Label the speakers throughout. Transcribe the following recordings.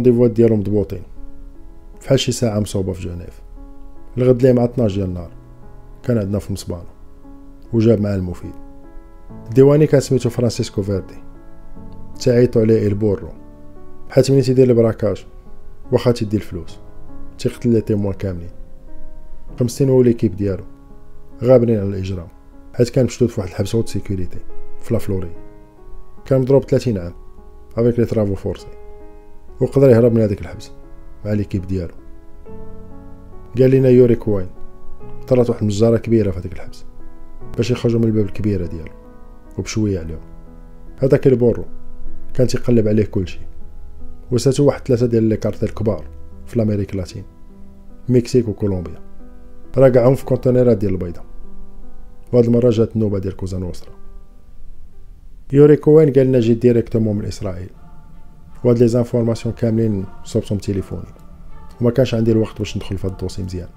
Speaker 1: ديفوات ديالو مضبوطين. فحال شي ساعة مصوبة في جنيف. الغد ليه مع 12 ديال النهار كان عندنا في مصبانو وجاب معاه المفيد. الديواني كان سميتو فرانسيسكو فيردي. تعيطو عليه البورو حيت ملي تيدير البراكاج واخا تيدي الفلوس. تيقتل لي تيموان كاملين. خمسين هو ليكيب ديالو. غابرين على الإجرام. حيت كان مشدود في واحد الحبس هوت سيكوريتي. في لافلوري كان مضروب 30 عام. avec les travaux forcés وقدر يهرب من هذاك الحبس مع l'équipe ديالو؟ قال لنا يوري كوين. طلعت واحد المجزره كبيرة في هذاك الحبس باش يخرجوا من الباب الكبيرة ديالو. وبشوية عليهم. هذاك البورو كان تيقلب عليه كلشي وساتو واحد ثلاثة ديال les cartels كبار في l'Amérique latine مكسيك وكولومبيا راقعهم في conteneur ات ديال البيضه وهاد المرة جات النوبة ديال كوزا نوسترا يوري كوين قال لنا جيت directement من إسرائيل. وهاد les informations كاملين صوبتهم تليفوني وما كانش عندي الوقت باش ندخل في هاد ال dossier مزيان.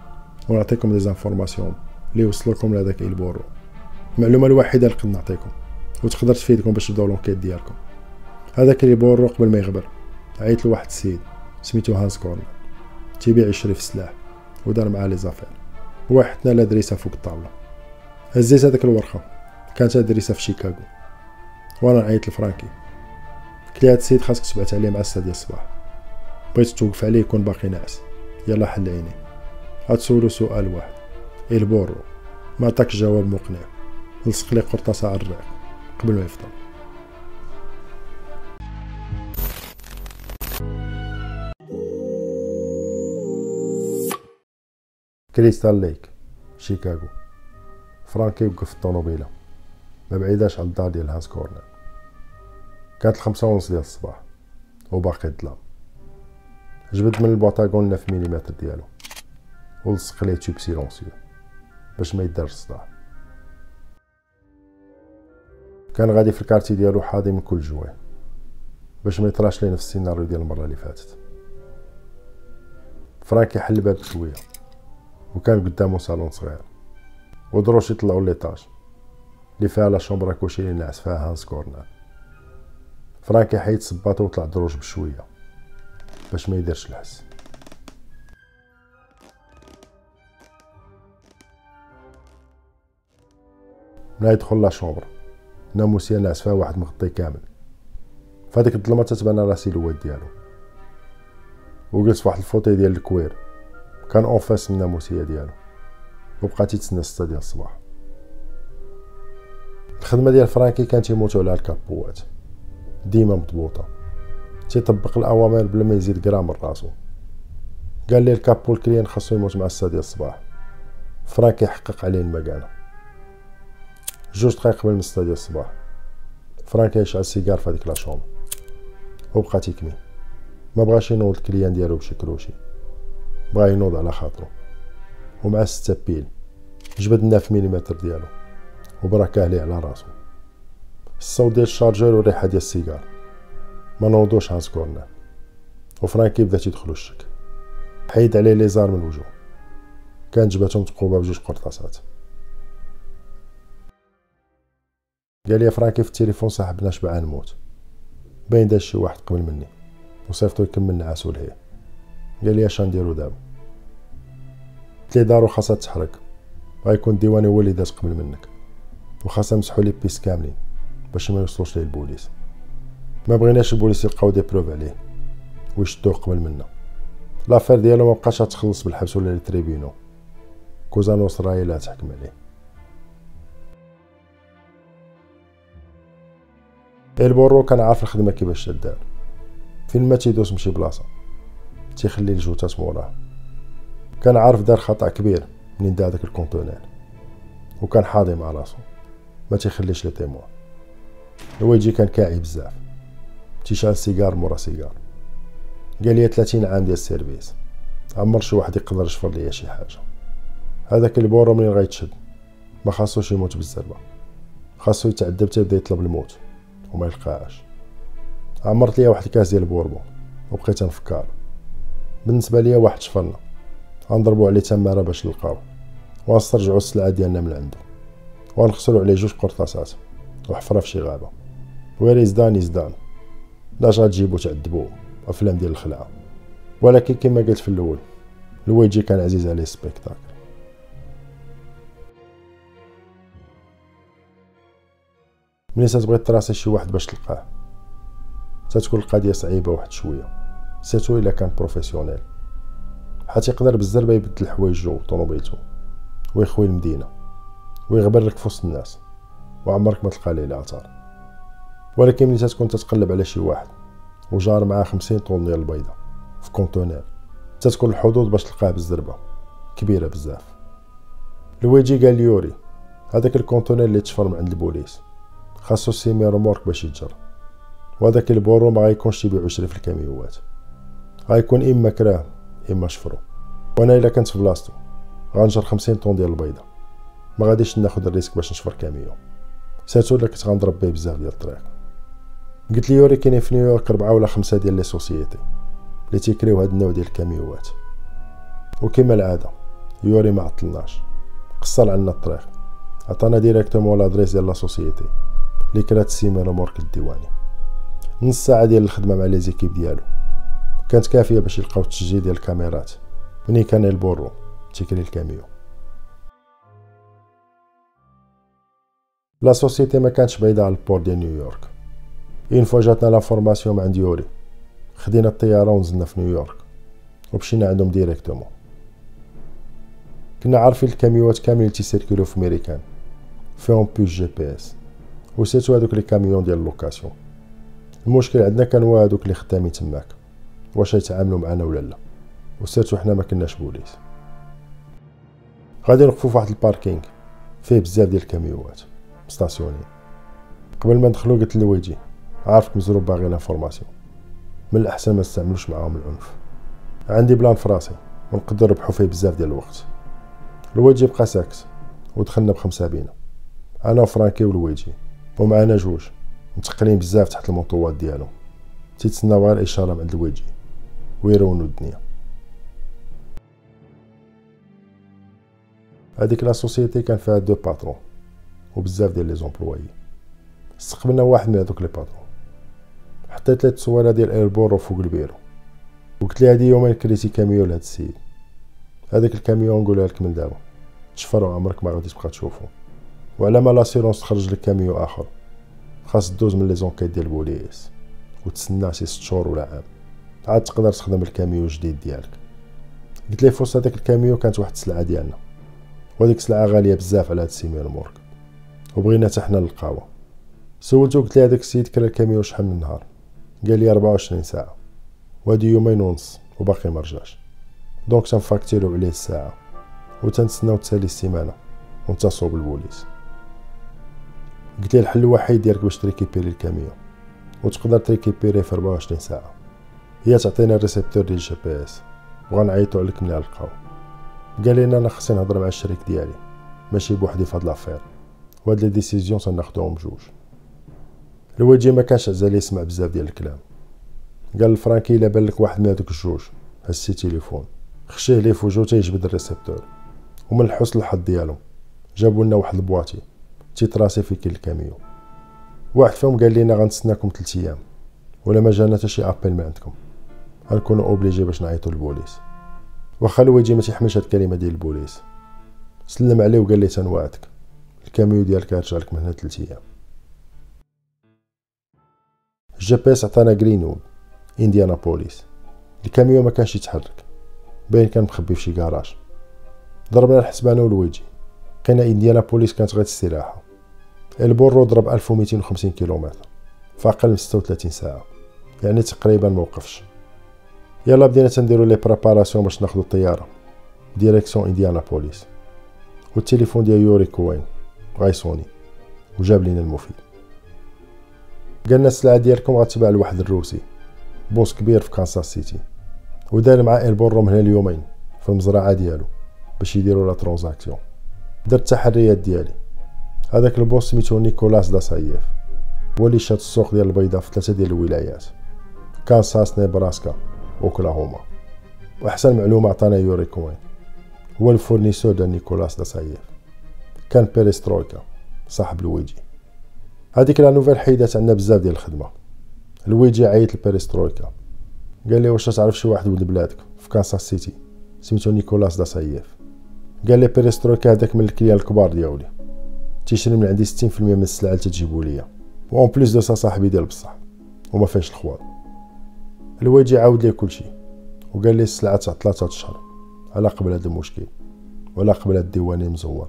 Speaker 1: ونعطيكم des informations اللي وصلوكم لهداك البورو. المعلومه الوحيدة اللي نقدر نعطيكم. وتقدر تفيدكم باش تبداو l'enquête ديالكم. هذاك البورو قبل ما يغبر. عيط لواحد السيد. سميتو هانس كورنر. تيبيع يشري في السلاح. ودار معاه les affaires. واحد l'adresse فوق الطاولة. هزيت هذاك الورقه كانت adresse في شيكاغو. وأنا نعيط لفرانكي. قلت هاد السيد خاصك تبعت عليه مع الساعة ديال الصباح. بغيت توقف عليه يكون باقي ناعس يلا حل عيني. غتسولو سؤال واحد. البورو؟ ما عطاك جواب مقنع. لصق لي قرطاسه على الريق. قبل ما يفطر. كريستال ليك شيكاغو. فرانكي وقف في الطوموبيلة. ما بعيداش على الدار ديال هانس كورنر. كانت الخمسة ونص ديال الصباح وباقي الظلام. جبد من البوطاغون 9 ملم ديالو ولصق ليه tube silencieux باش ما يدارش الصداع. كان غادي في ال quartier ديالو حاضي من كل جواه باش ما يطراش ليه نفس السيناريو ديال المرة اللي فاتت. فرانكي حل الباب شوية وكان قدامه صالون صغير ودروج يطلعوا l'étage اللي فيها la chambre à coucher اللي نعس فيها هانس كورنر. فرانكي حيد صباطو وطلع دروج بشوية باش ما يديرش الحس. ملي يدخل la chambre ناموسيه نعس فيها واحد مغطي كامل. فهاديك الظلمة تتبان راسي الواد ديالو. وجلس فواحد ال fauteuil ديال ال cuir. كان en face من الناموسيه ديالو. وبقى تيتسنى ستة ديال الصباح. الخدمة ديال فرانكي كان تيموتو على الكابوات. ديما مضبوطة. تيطبق الأوامر بلا ما يزيد غرام من راسو قال لي الكابو ال client خاصو يموت مع الستة ديال الصباح. فرانكي حقق عليه المكانه جوج دقايق قبل من الستة ديال الصباح فرانكي شعل سيجار في هذيك la chambre وبقى تيكمي. ما بغاش ينوض ال client ديالو بشي كروشي. بغا ينوض على خاطرو. ومع ستة pile. جبد 9 ملم ديالو. وبركاه ليه على راسو. الصوت ديال ال chargeur والريحه ديال السيجار ما نوضوش هانس كورنر وفرانكي بدا تيدخلو الشك حيد عليه ليزار من الوجه كانت جبهتو مثقوبة بجوج قرطاسات قال لي فرانكي في التليفون صاحبنا شبعان موت باين داز شي واحد قبل مني وصيفطو يكمل نعاسو لهيه قال لي اش نديرو دابا قلت ليه دارو خاصها تحرق غيكون ديواني هو اللي داز قبل منك وخاصها مسحو لي بيس كاملين باش ما يوصلوش ليه البوليس ما بغيناش البوليس يلقاو des preuves عليه. ويشدوه قبل منا. l'affaire ديالو ما بقاش تخلص بالحبس ولا ال tribunal كوزا نوصرا هي اللي تحكم عليه. البورو كان عارف الخدمة كيفاش تدار. فين ما تيدوس من شي بلاصة. تيخلي الجثات موراه كان عارف دار خطأ كبير منين دا داك ال conteneur. وكان حاضي مع راسو. ما تيخليش les témoins هو يجي كان كاعي بزاف. تيشعل سيجار مورا سيجار. قال لي 30 عام ديال ال service. عمر شي واحد يقدر يشفر ليا شي حاجة. هذاك البورو منين غيتشد؟ ما خاصوش يموت بالزربة. خاصو يتعذب تيبدا يطلب الموت وما يلقاهاش. عمرت ليا واحد الكاس ديال ال bourbon وبقيت نفكر. بالنسبة ليا واحد شفرنا. غنضربو عليه تماره باش نلقاو. ونسترجعو السلعة ديالنا من عنده. ونخسرو عليه جوج قرطاسات. وحفرة في شي غابة. ويري زدان يزدان. لاش غتجيبو تعذبو أفلام ديال الخلعة. ولكن كما قلت في الأول لويجي كان عزيز عليه ال spectacle ملي تبغي tracer شي واحد باش تلقاه تتكون القضية صعيبة واحد شوية surtout إلا كان professionnel. حيت يقدر بالزربه يبدل حوايجو طوموبيلتو ويخوي المدينة ويغبر لك في وسط الناس وعمرك ما تلقى ليه الآثار. ولكن ملي تكون تتقلب على شي واحد وجار معاه خمسين tonnes ديال البيضة في conteneur. تتكون الحظوظ باش تلقاه بالزربة كبيرة بزاف. لويجي قال ليوري هذاك ال conteneur اللي تشفر من عند البوليس. خاصو semi-remorque باش يتجر. وهذاك البورو ما غيكونش يبيعو يشري في الكاميوات. غيكون إما كراه إما شفرو. وأنا إلا كنت في بلاصتو غنجر خمسين tonnes ديال البيضة. ما غاديش ناخد ال risque باش نشفر camion. surtout إلا كنت غنضرب بيه بزاف ديال الطريق. قلت ليوري كاينين في نيويورك ربعة ولا خمسة ديال les sociétés اللي تيكريو هاد النوع ديال الكاميوات. وكما العادة يوري ما عطلناش. قصر عنا الطريق. عطانا directement l'adresse ديال la société اللي كرات semi-remorque للديواني. نص ساعة ديال الخدمة مع les équipes ديالو. كانت كافية باش يلقاو التسجيل ديال الكاميرات. منين كان البورو تيكري ال camion. la société ما كانتش بعيدة على ال port ديال نيويورك. une fois جاتنا l'information عند يوري خدينا الطيارة ونزلنا في نيويورك. ومشينا عندهم directement. كنا عارفين الكاميوات كاملين تي circuler و في ميريكان فيهم puce GPS. و surtout هادوك les camions ديال ال location. المشكل عندنا كان هو هادوك اللي خدامين تماك. واش يتعاملوا معنا ولا لا. و surtout حنا ما كناش بوليس. غادي نوقفو فواحد ال parking. فيه بزاف ديال الكاميوات. stationnés قبل ما ندخلو قلت لويجي عارفك مزروب باغي l'information من الأحسن ما نستعملوش معاهم العنف. عندي plan فراسي ونقدر نربحو فيه بزاف ديال الوقت. لويجي بقى ساكت ودخلنا بخمسة بينا. أنا وفرانكي ولويجي ومعانا جوج. متقلين بزاف تحت المونطوات ديالهم. تيتسناو غير اشاره من عند لويجي. ويرونو الدنيا. هذيك la société كان فيها deux patrons وبزاف ديال les employés استقبلنا واحد من هذوك les patrons. حطيت ليه تصويره ديال البورو فوق البيرو. وقلت ليه هادي يومين كريتي كاميون لهاد السيد. هذاك الكاميون نقولها لك من دابا. تشفرو عمرك ما غادي تبقى تشوفو. وعلى ما l'assurance تخرج لك كاميون آخر. خاص دوز من les enquêtes ديال البوليس وتسنى شي ست شهور ولا عام. عاد تقدر تخدم الكاميو الجديد ديالك. قلت ليه فوسط هذاك الكاميو؟ كانت واحد السلعة ديالنا. وهاديك السلعة غالية بزاف على هاد ال semi-remorque وبغينا حتى حنا نلقاوها. سولتو قلت ليه هذاك السيد كرا الكاميو شحال من نهار. قال لي 24 ساعة. وهادي يومين ونص وباقي ما رجعش. donc تنفاكتيرو عليه الساعة. وتنتسناو تسالي السيمانة. ونتصلوا بالبوليس. قلت ليه الحل الوحيد ديالك باش تريكيبيري الكاميو وتقدر تريكيبيري في 24 ساعة. هي تعطينا ال récepteur ديال ال GPS. وغنعيطو عليك ملي نلقاو. قال لنا أنا خصني نهضر مع الشريك ديالي. ماشي بوحدي في هاد l'affaire. وهاد les décisions تناخدوهم بجوج لويجي ما كانش عزال يسمع بزاف ديال الكلام. قال لفرانكي إلا بان لك واحد من هادوك الجوج هز تليفون خشيه ليه فوجو تيجبد ال récepteur. ومن حسن الحظ ديالهم جابوا لنا واحد ال boîtier تيتراسي في كل الكاميو واحد فيهم قال لنا غنتسناكم 3 أيام ولا ما جانا حتى شي appel من عندكم. غنكونوا obligés باش نعيطوا للبوليس. واخا لويجي ما تيحملش هاد الكلمة ديال البوليس. سلم عليه وقال لي تنوعدك الكاميو ديالك غيرجع لك من هنا 3 أيام. ال GPS عطانا جرينوود انديانا بوليس الكاميو ما كانش يتحرك. باين كان مخبي في شي كراج ضربنا الحسبانه ولويجي لقينا انديانا بوليس كانت غير استراحه البورو ضرب 1250 كيلومتر. في أقل من 36 ساعة. يعني تقريبا موقفش يلا بدينا تنديرو les préparations باش ناخدو الطيارة. direction انديانا بوليس والتليفون ديال يوري كوين غايصوني. وجاب لينا المفيد. قالنا السلعة ديالكم غتباع لواحد الروسي boss كبير في كانساس سيتي ودار مع البورو من هنا اليومين في المزرعة ديالو باش يديروا la transaction درت التحريات ديالي. هذاك ال boss سميتو نيكولاس دا سايف هو اللي شاد السوق ديال البيضة في ثلاثة ديال الولايات كانساس نيبراسكا أوكلاهوما. وأحسن معلومة عطانا يوري كوين هو ال fournisseur ديال نيكولاس دا سايف كان بيريسترويكا صاحب لويجي هذيك la nouvelle حيدات عندنا بزاف ديال الخدمة. لويجي عيط لبيريسترويكا. قال لي واش تعرف شي واحد ولد بلادك في كانساس سيتي؟ سميتو نيكولاس دا سايف قال لي بيريسترويكا هذاك من ال clients الكبار ديالي. تيشري من عندي 60% من السلعة اللي تجيبو ليا. en plus de ça صاحبي ديال بصح. وما فيهش الخوال لويجي عاود لي كلشي. وقال لي السلعة تاع ثلاثة اشهر على قبل هذا المشكل. ولا قبل الديواني مزور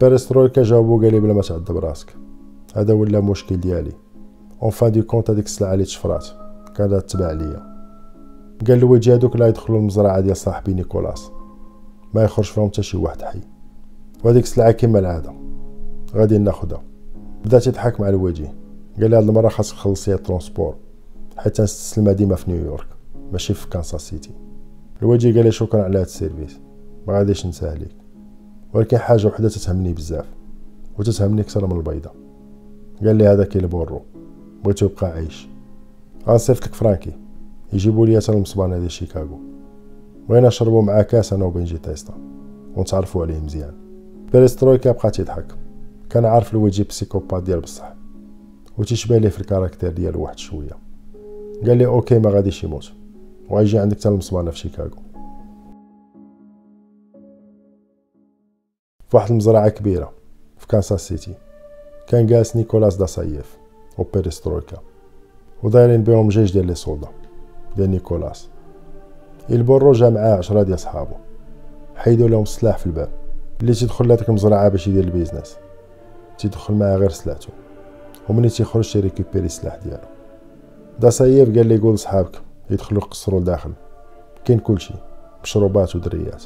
Speaker 1: بيريسترويكا جاوبو قال لي بلا ما تعذب راسك. هذا ولا مشكل ديالي. en fin de compte هذيك السلعة اللي تشفرات كانت تباع ليا. قال لويجي هادوك لا يدخلوا المزرعة ديال صاحبي نيكولاس. ما يخرج فيهم حتى شي واحد حي. وهذيك السلعة كيما العادة. غادي ناخدها. بدا تيضحك مع لويجي قال لي هاد المرة خاصك تخلصي ال transport. حيت نستسلمها ديما في نيويورك. ماشي في كانساس سيتي. لويجي قال لي شكرا على هاد ال service. ما غاديش نساه ليك. ولكن حاجة وحدة تتهمني بزاف. وتتهمني أكثر من البيضة. قال لي هذاك البورو بغيتو يبقى عايش. غنصيفط لك فرانكي يجيبوا لي حتى المصبانه ديال شيكاغو. بغينا نشربو معاه كاس أنا وبنجي تيستا ونتعرفوا عليه مزيان. بيريسترويكا بقى تيضحك كان عارف لويجي psychopathe ديال بصح. و تيشبه ليه في ال caractère ديالو واحد شوية. قال لي OK ما غاديش يموت. وغيجي عندك حتى المصبانه في شيكاغو. في واحد المزرعة كبيرة في كانساس سيتي. كان جالس نيكولاس دا سايف و بيريسترويكا ودايرين بيهم جيش ديال les soldats ديال نيكولاس البورو جا معاه عشرة ديال صحابو حيدو لهم السلاح في الباب اللي تيدخل لهاديك المزرعة باش يدير ال business تيدخل معاه غير سلاحتو ومني تيخرج تيريكوبيري السلاح ديالو دا سايف قال لي قول لصحابك يدخلوا يقصروا لداخل كاين كلشي مشروبات ودريات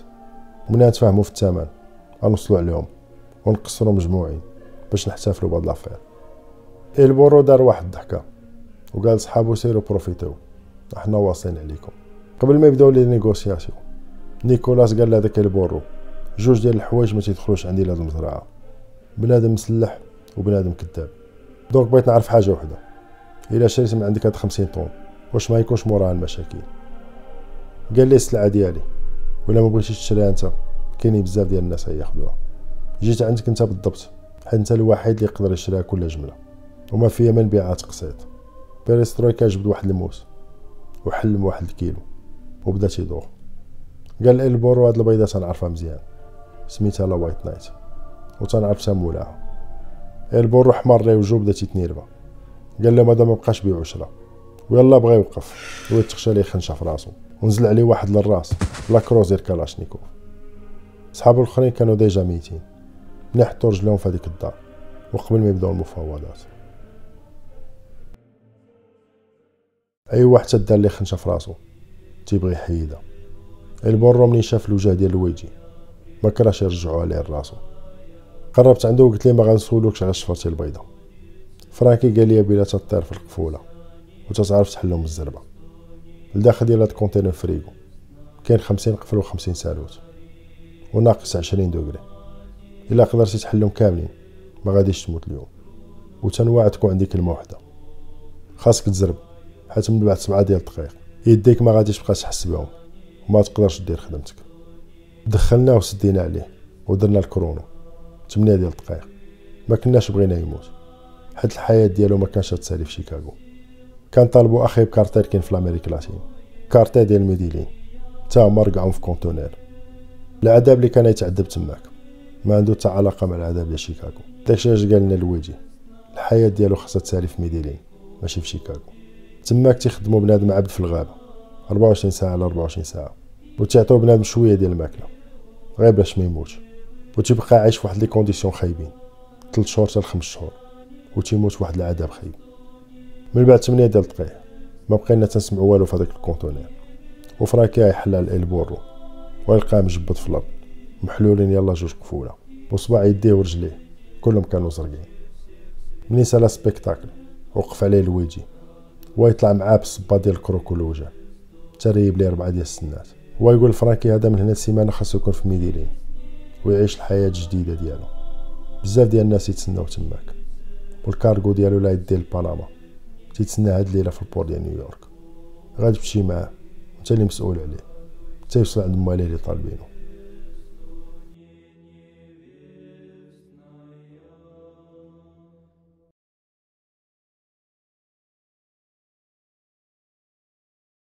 Speaker 1: ومنها نتفاهموا في الثمن غنوصلوا عليهم ونقصروا مجموعين باش نحتفلوا بهاد l'affaire. البورو دار واحد الضحكة وقال صحابو سيروا بروفيتو إحنا واصلين عليكم. قبل ما يبداو les négociations نيكولاس قال لهذاك البورو جوج ديال الحوايج ما تيدخلوش عندي لهاد المزرعه بنادم مسلح وبنادم كذاب. donc بغيت نعرف حاجة وحدة. إلا شريت من عندك هاد 50 طون واش ما يكونش موراها المشاكل؟ قال لي السلعة ديالي ولا ما بغيتيش تشريها أنت كاينين بزاف ديال الناس غياخدوها جيت عندك أنت بالضبط. حيت أنت الوحيد اللي يقدر يشريها كل جملة. وما فيها من بيعها تقسيط. بيريسترويكا جبد واحد الموس. وحل واحد الكيلو. وبدا تيدور قال البورو هاد البيضة تنعرفها مزيان. سميتها la White Night. و تنعرف مولاها البورو حمر ليه وجهو بدا تيتنيربا قال له مادام مبقاش بيع شرا ويلا بغا يوقف. ويتخشى ليه خنشه في راسو. ونزل عليه واحد للراس. ب la crosse ديال كالاشنيكوف صحابو الأخرين كانوا déjà ميتين. ملي رجلهم في هذيك الدار وقبل ما يبداو المفاوضات. أي واحد تدار ليه خنشه في راسو تيبغي يحيدها البورو منين شاف الوجه ديال لويجي ما كرهش يرجعو عليه راسو. قربت عنده وقلت ليه ما غنسولوكش على شفرتي البيضة. فرانكي قال لي بلا تطير في القفولة وتتعرف تحلهم بالزربة. الداخل ديال هاد conteneur frigo كاين خمسين قفل و خمسين ساروت وناقص عشرين degré. إلا قدرتي تحلهم كاملين ما غاديش تموت اليوم. و تنوع تكون عندي كلمة وحدة. خاصك تزرب حيت من بعد سبعة ديال الدقائق. يديك ما غاديش تبقى تحس بهم. وما تقدرش دير خدمتك. دخلناه وسدينا عليه. ودرنا ال chrono 8 ديال الدقائق. ما كناش بغينا يموت. حيت الحياة ديالو ما كانش تسالي في شيكاغو. كان طالبو أخي بكارتير كاين في l'Amérique latine cartel ديال ميديلين تا هما رقعهم في conteneur. العذاب اللي كان يتعذب تماك. ما عنده حتى علاقة مع العذاب ديال شيكاغو. داكشي اش قال لنا الويجي الحياة ديالو خاصها تسالي في ميديلين ماشي في شيكاغو. تماك تيخدموا بنادم عبد في الغابة 24 ساعة على 24 ساعة. وتعطيو بنادم شوية ديال الماكلة غير باش ما يموتش. وتيبقى عايش في واحد les conditions خايبين 3 شهور حتى 5 شهور وتيموت واحد العذاب خايب. من بعد 8 ديال الدقائق ما بقينا تنسمعوا والو في هذاك ال conteneur. وفرانكي يحل la porte ويلقاه مجبد في الأرض. محلولين يلا جوج قفوله وصباع يديه ورجليه كلهم كانوا زرقين مني سالا spectacle وقف عليه الويجي ويطلع معاه بالصباط ديال ال croco للوجه تريب ليه ربعة ديال السنان. هو يقول فرانكي هذا من هنا السيمانة خاصو يكون في ميديلين ويعيش الحياة الجديدة ديالو. بزاف ديال الناس يتسناو تماك. والكارغو ديالو اللي يديه لبنما تيتسنى هاد الليلة في ال port ديال نيويورك. غادي تمشي معاه انت اللي مسؤول عليه. حتى يوصل عند مواليه اللي طالبينو.